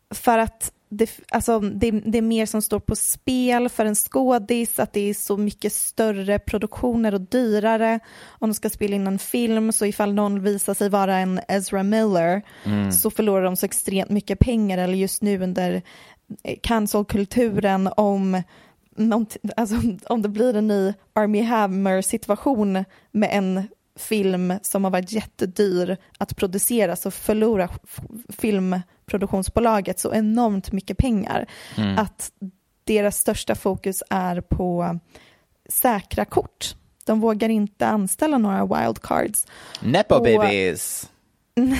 för att det, alltså, det, det är mer som står på spel för en skådis, att det är så mycket större produktioner och dyrare om de ska spela in en film, så ifall någon visar sig vara en Ezra Miller så förlorar de så extremt mycket pengar, eller just nu under eh, cancelkulturen om alltså, om det blir en ny Army Hammer situation med en film som har varit jättedyr att producera så förlorar filmproduktionsbolaget så enormt mycket pengar att deras största fokus är på säkra kort. De vågar inte anställa några wildcards. Nepo babies.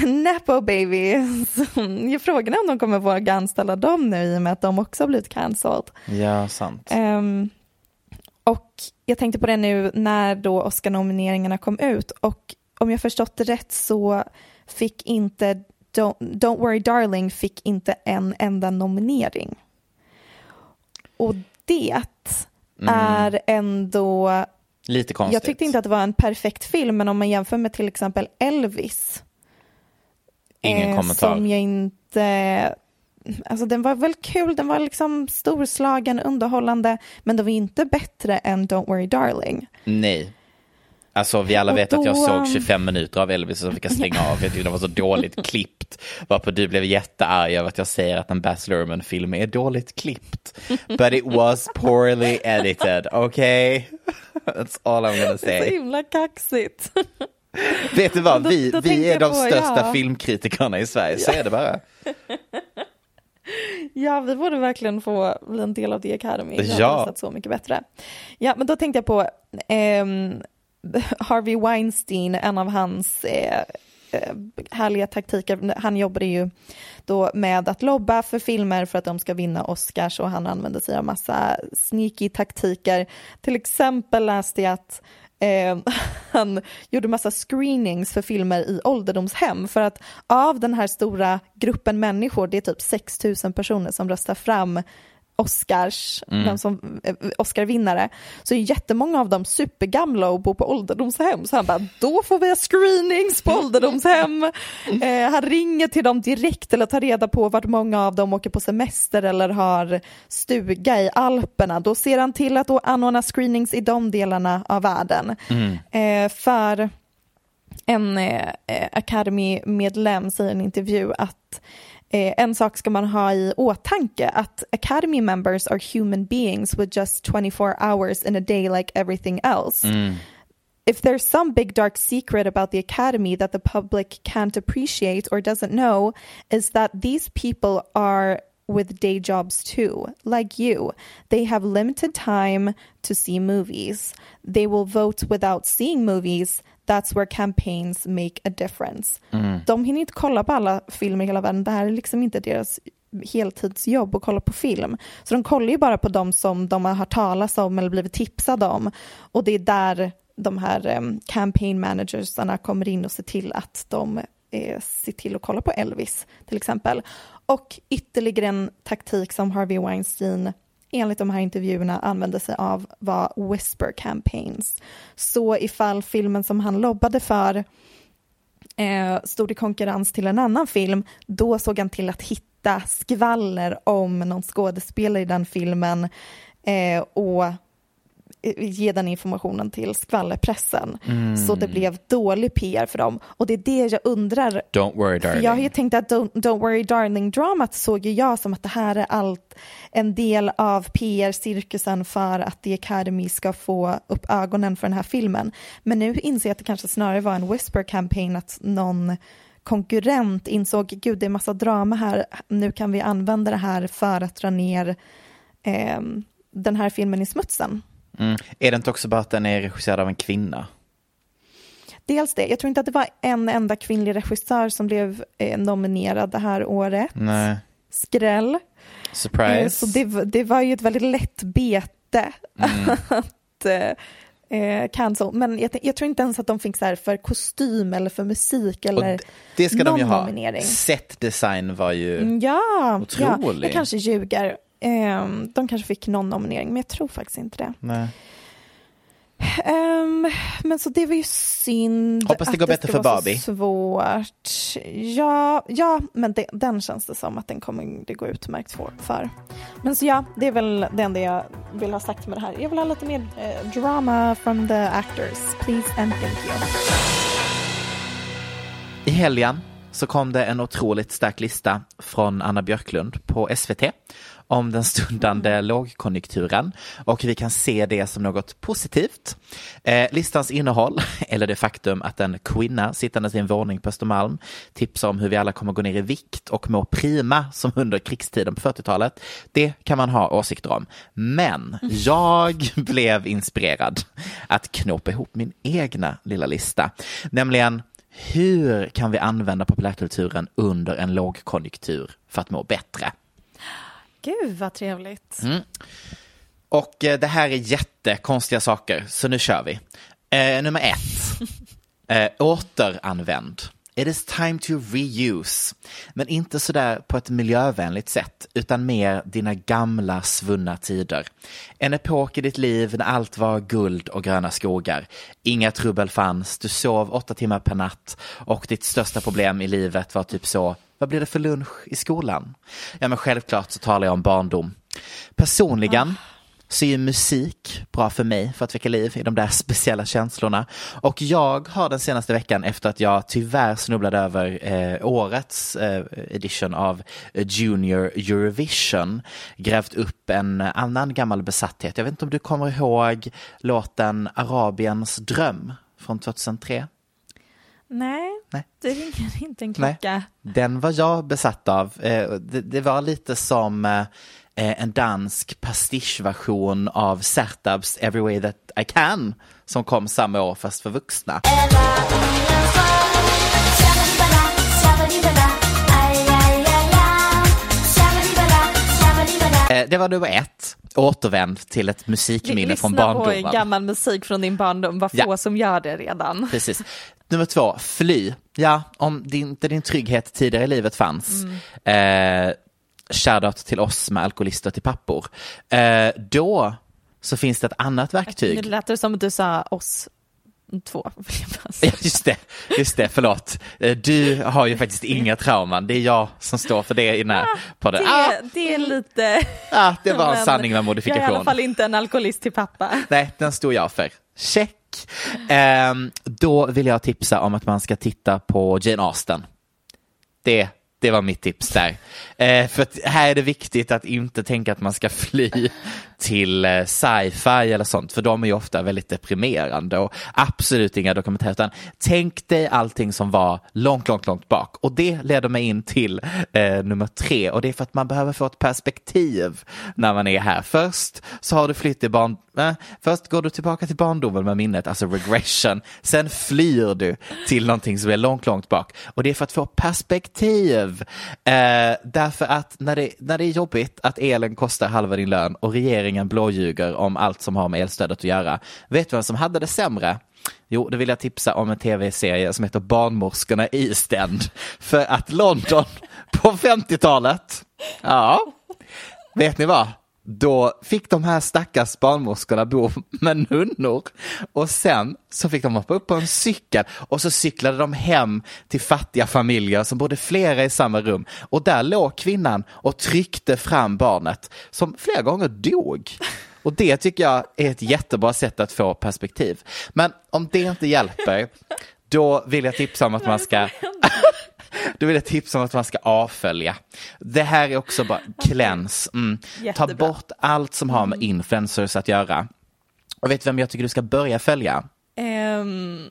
Nepo babies. <laughs> Jag frågar om de kommer våga anställa dem nu i och med att de också har blivit cancelled. Ja, sant. Ehm, och jag tänkte på det nu när då Oscar-nomineringarna kom ut och om jag förstått det rätt så fick inte Don't, Don't Worry Darling fick inte en enda nominering. Och det är ändå Lite konstigt. jag tyckte inte att det var en perfekt film, men om man jämför med till exempel Elvis. Ingen eh, kommentar. Som jag inte... Alltså den var väl kul, den var liksom storslagen, underhållande, men den var inte bättre än Don't Worry Darling. Nej. Alltså vi alla vet att jag då- såg 25 minuter av Elvis och så fick jag stänga av. Jag tyckte det var så dåligt <laughs> klippt. Varpå du blev jättearg över att jag säger att en Baz Luhrmann-film är dåligt klippt. But it was poorly edited, okay? <laughs> That's all I'm gonna Så say. himla kaxigt. <laughs> <laughs> Vet du vad, Då- vi, då vi tänkte är de på, största ja. filmkritikerna i Sverige, så är det bara. <laughs> Ja, vi borde verkligen få bli en del av The Academy. Det Ja. hade så mycket bättre. Ja, men då tänkte jag på ehm, <laughs> Harvey Weinstein, en av hans eh, eh, härliga taktiker. Han jobbade ju då med att lobba för filmer för att de ska vinna Oscars och han använde sig av massa sneaky taktiker. Till exempel läste jag att eh, <laughs> han gjorde massa screenings för filmer i ålderdomshem för att av den här stora gruppen människor, det är typ 6 000 personer som röstar fram Oscars, vem som, eh, Oscarvinnare, så är jättemånga av dem supergamla och bor på ålderdomshem. Så han bara, då får vi ha screenings på ålderdomshem. <laughs> Eh, han ringer till dem direkt eller tar reda på vart många av dem åker på semester eller har stuga i Alperna. Då ser han till att då anordna screenings i de delarna av världen. Eh, för en eh, eh, Academy-medlem säger i en intervju att eh, en sak ska man ha i åtanke att Academy members are human beings with just 24 hours in a day like everything else. If there's some big dark secret about the Academy that the public can't appreciate or doesn't know, is that these people are with day jobs too, like you. They have limited time to see movies. They will vote without seeing movies. That's where campaigns make a difference. De hinner inte kolla på alla filmer i hela världen. Det här är liksom inte deras heltidsjobb att kolla på film. Så de kollar ju bara på de som de har hört talas om eller blivit tipsade om. Och det är där de här um, campaign managersarna kommer in och ser till att de eh, ser till att kolla på Elvis till exempel. Och ytterligare en taktik som Harvey Weinstein enligt de här intervjuerna använde sig av var whisper campaigns. Så ifall filmen som han lobbade för eh, stod i konkurrens till en annan film, då såg han till att hitta skvaller om någon skådespelare i den filmen eh, och ge den informationen till skvallerpressen. Så det blev dålig PR för dem. Och det är det jag undrar. Don't worry För darling. jag har ju tänkt att Don't, Don't Worry Darling-dramat såg ju jag som att det här är allt en del av PR-cirkusen för att The Academy ska få upp ögonen för den här filmen. Men nu inser jag att det kanske snarare var en whisper-campaign att någon konkurrent insåg gud det är massa drama här, nu kan vi använda det här för att dra ner ehm, den här filmen i smutsen. Mm. Är det inte också bara att den är regisserad av en kvinna? Dels det, jag tror inte att det var en enda kvinnlig regissör som blev eh, nominerad det här året. Nej. Skräll. Eh, Surprise. Så det, det var ju ett väldigt lätt bete <laughs> att eh, eh, cancel. Men jag, jag tror inte ens att de fick så här för kostym eller för musik Och eller d- det ska de någon ju ha. nominering. Set design var ju... Mm, Ja, ja, Otrolig. jag kanske ljuger. Ehm, de kanske fick någon nominering, men jag tror faktiskt inte det. Nej. Ehm, men så det var ju synd. Hoppas det går bättre för Barbie. Svårt. Ja, ja men det, den känns det som att den kommer det gå utmärkt för. Men så ja, det är väl det enda jag vill ha sagt med det här. Jag vill ha lite mer eh, drama from the actors. Please and thank you. I helgen så kom det en otroligt stark lista från Anna Björklund på SVT om den stundande lågkonjunkturen och vi kan se det som något positivt. Eh, listans innehåll, <laughs> eller det faktum att en kvinna sittandes i en våning på Östermalm tipsar om hur vi alla kommer gå ner i vikt och må prima som under krigstiden på 40-talet, det kan man ha åsikter om. Men <laughs> jag blev inspirerad att knåpa ihop min egna lilla lista, nämligen hur kan vi använda populärkulturen under en lågkonjunktur för att må bättre? Gud vad trevligt. Mm. Och eh, det här är jättekonstiga saker, så nu kör vi. Eh, nummer ett, <laughs> eh, återanvänd. It is time to reuse. Men inte sådär på ett miljövänligt sätt, utan mer dina gamla svunna tider. En epok i ditt liv när allt var guld och gröna skogar. Inga trubbel fanns, du sov åtta timmar per natt och ditt största problem i livet var typ så, vad blir det för lunch i skolan? Ja men självklart så talar jag om barndom. Personligen så är ju musik bra för mig för att väcka liv i de där <laughs> speciella känslorna. Och jag har den senaste veckan efter att jag tyvärr snubblade över eh, årets eh, edition av Junior Eurovision grävt upp en annan gammal besatthet. Jag vet inte om du kommer ihåg låten Arabiens dröm från 2003? Nej, Nej. det ringer inte en Nej. klocka. Den var jag besatt av. Eh, Det, var lite som eh, en dansk pastischversion av Sertabs Every Way That I Can som kom samma år fast för vuxna. Eh, Det var nummer ett, återvänd till ett musikminne från Lyssna på barndomen. gammal musik från din barndom, vad få Ja. som gör det redan. Precis. Nummer två, fly. Ja, om din, inte din trygghet tidigare i livet fanns. Eh, shoutout till oss med alkoholister till pappor. Eh, då så finns det ett annat Nu verktyg. lät det som att du sa oss två. <laughs> Ja, just det, just det, förlåt. Eh, Du har ju faktiskt inga trauman, det är jag som står för det i den här podden. Ah, Det, det är lite... ah, det var en sanning med Jag är i modifikation. alla fall inte en alkoholist till pappa. Nej, den stod jag för. Check. Ehm, då vill jag tipsa om att man ska titta på Jane Austen. Det, det var mitt tips där. Eh, för att här är det viktigt att inte tänka att man ska fly till eh, sci-fi eller sånt, för de är ju ofta väldigt deprimerande och absolut inga dokumentärer, utan tänk dig allting som var långt, långt, långt bak. Och det leder mig in till eh, nummer tre och det är för att man behöver få ett perspektiv när man är här. Först så har du flytt i barn... Eh, först går du tillbaka till barndomen med minnet, alltså regression. Sen flyr du till någonting som är långt, långt bak. Och det är för att få perspektiv. Eh, därför att när det, när det är jobbigt att elen kostar halva din lön och regeringen blåljuger om allt som har med elstödet att göra. Vet du vem som hade det sämre? Jo, då vill jag tipsa om en tv-serie som heter Barnmorskorna i East End. För att London på 50-talet, ja, vet ni vad? Då fick de här stackars barnmorskorna bo med nunnor och sen så fick de hoppa upp på en cykel och så cyklade de hem till fattiga familjer som bodde flera i samma rum och där låg kvinnan och tryckte fram barnet som flera gånger dog. Och det tycker jag är ett jättebra sätt att få perspektiv. Men om det inte hjälper, då vill jag tipsa om att man ska då vill jag tipsa om att man ska avfölja. Det här är också bara cleanse. Mm. Ta bort allt som har med influencers att göra. Och vet du vem jag tycker du ska börja följa? Um.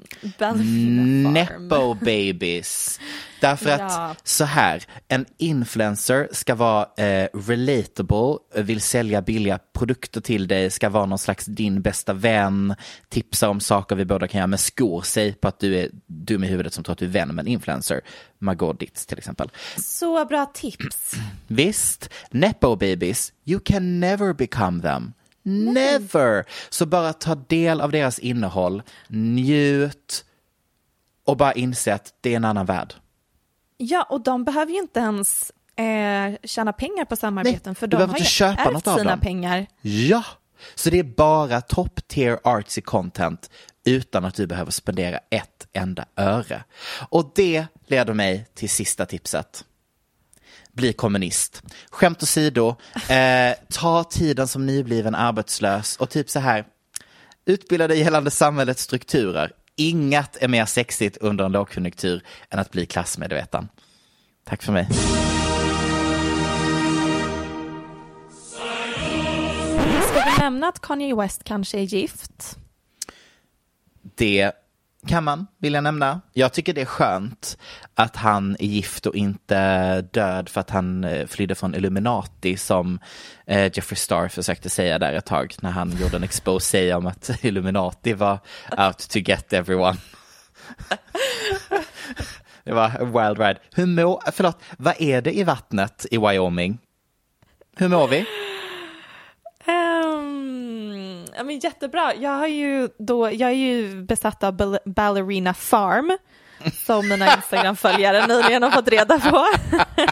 Nepo babies. Därför Ja. att så här, en influencer ska vara eh, relatable, vill sälja billiga produkter till dig, ska vara någon slags din bästa vän, tipsa om saker vi båda kan göra med skor, säg på att du är dum i huvudet som tror att du är vän med en influencer, Margot Ditz till exempel. Så bra tips. Visst, Nepo babies, you can never become them. Never! Så bara ta del av deras innehåll, njut och bara inse att det är en annan värld. Ja, och de behöver ju inte ens eh, tjäna pengar på samarbeten Nej, för de behöver har ju köpa ärvt sina dem. pengar. Ja, så det är bara top tier artsy content utan att du behöver spendera ett enda öre. Och det leder mig till sista tipset. Bli kommunist. Skämt åsido, eh, ta tiden som nybliven arbetslös och typ så här, utbilda dig gällande samhällets strukturer. Inget är mer sexigt under en lågkonjunktur än att bli klassmedveten. Tack för mig. Ska vi nämna att Kanye West kanske är gift? Det kan man vilja nämna. Jag tycker det är skönt att han är gift och inte död för att han eh, flydde från Illuminati som eh, Jeffrey Star försökte säga där ett tag när han gjorde en exposé om att <laughs> Illuminati var out to get everyone. <laughs> det var en wild ride. Hur mår, förlåt, vad är det i vattnet i Wyoming? Hur mår vi? Ja, men jättebra. Jag, har ju då, jag är ju besatt av Ball- Ballerina Farm som mina Instagram-följare nyligen har fått reda på. <laughs>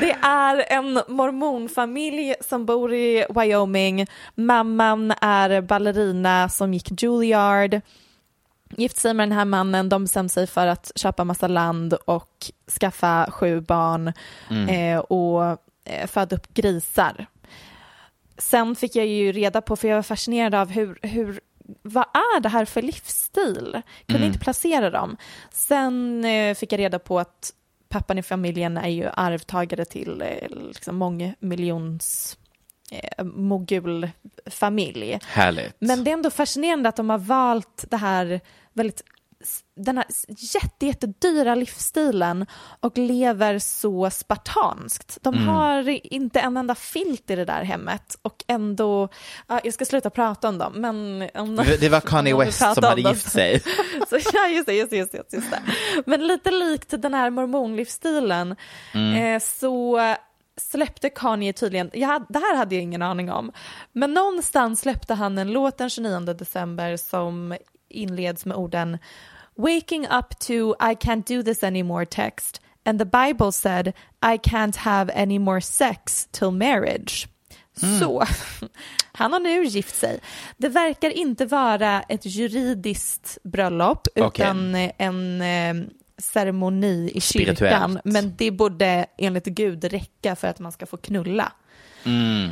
Det är en mormonfamilj som bor i Wyoming. Mamman är ballerina som gick Juilliard. Gift sig med den här mannen, de bestämde sig för att köpa massa land och skaffa sju barn eh, och eh, föda upp grisar. Sen fick jag ju reda på, för jag var fascinerad av hur, hur vad är det här för livsstil? Kunde inte placera dem. Sen eh, fick jag reda på att pappan i familjen är ju arvtagare till eh, liksom mångmiljons eh, mogulfamilj. Härligt. Men det är ändå fascinerande att de har valt det här väldigt den här jätte, jättedyra livsstilen och lever så spartanskt. De Mm. har inte en enda filt i det där hemmet och ändå, ja, jag ska sluta prata om dem, men... Om, Det var Kanye <laughs> West som om hade dem. gift sig. <laughs> Så, ja, just det, just det, just det, just det. Men lite likt den här mormonlivsstilen Mm. eh, så släppte Kanye tydligen, ja, det här hade jag ingen aning om, men någonstans släppte han en låt den 29 december som inleds med orden Waking up to I can't do this anymore text And the Bible said I can't have any more sex till marriage. Så <laughs> han har nu gift sig. Det verkar inte vara ett juridiskt bröllop Okej. utan en eh, ceremoni i kyrkan. Men det borde enligt Gud räcka för att man ska få knulla. Mm.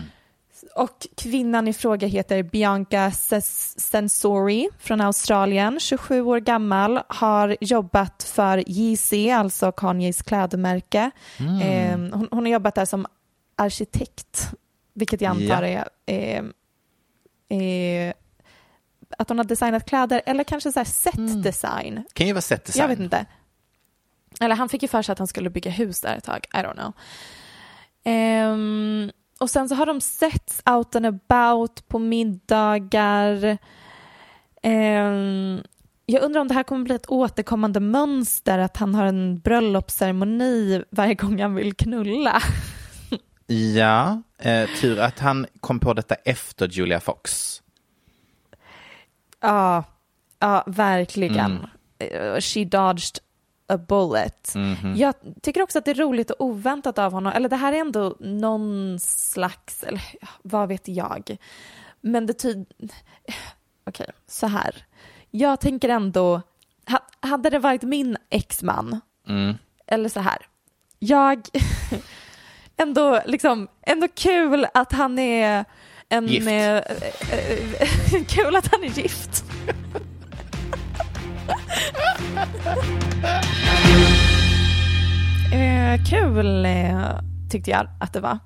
Och kvinnan i fråga heter Bianca Sensori från Australien, 27 år gammal, har jobbat för Yeezy, alltså Kanyes klädmärke. Eh, hon, hon har jobbat där som arkitekt, vilket jag antar är eh, eh, att hon har designat kläder eller kanske så här setdesign. Kan ju vara set design. Jag vet inte. Eller han fick ju för sig att han skulle bygga hus där ett tag. I don't know. Ehm, och sen så har de setts out and about på middagar. Ehm, jag undrar om det här kommer bli ett återkommande mönster att han har en bröllopsceremoni varje gång han vill knulla. <laughs> Ja, eh, tur att han kom på detta efter Julia Fox. Ja, ja verkligen. Eh, She dodged a bullet. Jag tycker också att det är roligt och oväntat av honom. Eller det här är ändå någon slags, eller vad vet jag. Men det tyder... Okej, så här. Jag tänker ändå, ha, hade det varit min exman, eller så här. Jag, <laughs> ändå liksom, ändå kul att han är en... Gift. eh, eh, eh, <laughs> kul att han är gift. <laughs> Eh, kul eh, tyckte jag att det var.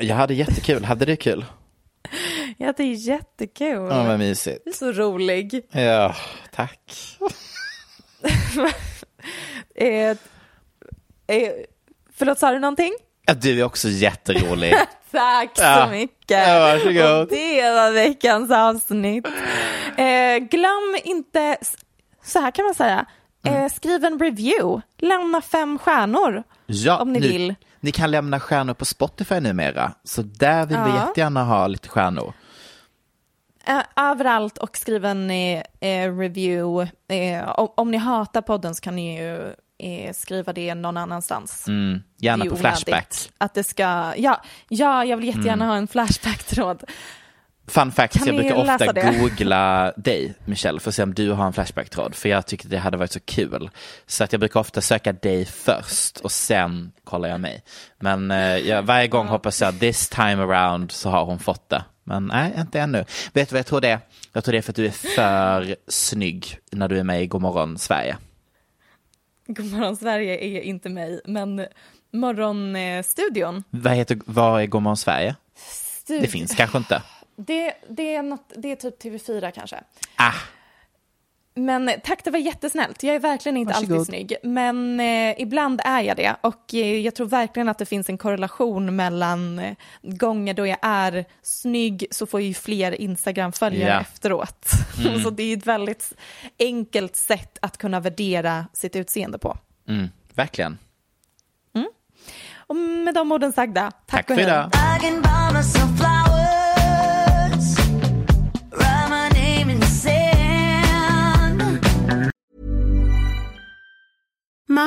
Jag hade jättekul. Hade du kul? Ja, det är jättekul. Ja, vad mysigt. Du är så rolig. Ja, tack. <laughs> Eh, eh, förlåt, sa du någonting? Ja, du är också jätterolig. <laughs> Tack Ja. så mycket. Ja, varsågod. Och det var veckans avsnitt. Eh, glöm inte, så här kan man säga, Mm. eh, skriv en review. Lämna fem stjärnor Ja, om ni nu- vill. Ni kan lämna stjärnor på Spotify numera, så där vill vi Ja. jättegärna ha lite stjärnor. Eh, överallt och skriv en eh, eh, review. Om, om ni hatar podden så kan ni ju skriva det någon annanstans. Mm, gärna på Flashback. Att det ska, ja, ja jag vill jättegärna Mm. ha en Flashback-tråd. Fun fact, Kan jag brukar ofta det? googla dig, Michelle, för att se om du har en Flashback-tråd. För jag tycker det hade varit så kul. Så att jag brukar ofta söka dig först och sen kollar jag mig. Men eh, jag, varje gång hoppas jag this time around så har hon fått det. Men nej, inte ännu. Vet du vad jag tror det är? Jag tror det är för att du är för snygg när du är med i Godmorgon Sverige. Godmorgon Sverige är inte mig, men Morgonstudion. Vad heter, vad är Godmorgon Sverige? Stu- Det finns kanske inte. Det, det, är något, det är typ TV4 kanske. Ah, Men tack, det var jättesnällt. Jag är verkligen inte Varsågod. alltid snygg, men eh, ibland är jag det. Och eh, jag tror verkligen att det finns en korrelation mellan eh, gånger då jag är snygg så får jag ju fler Instagram-följare Ja. efteråt. <laughs> så det är ett väldigt enkelt sätt att kunna värdera sitt utseende på. mm, verkligen. Och med de orden sagda, tack, Tack och för hej.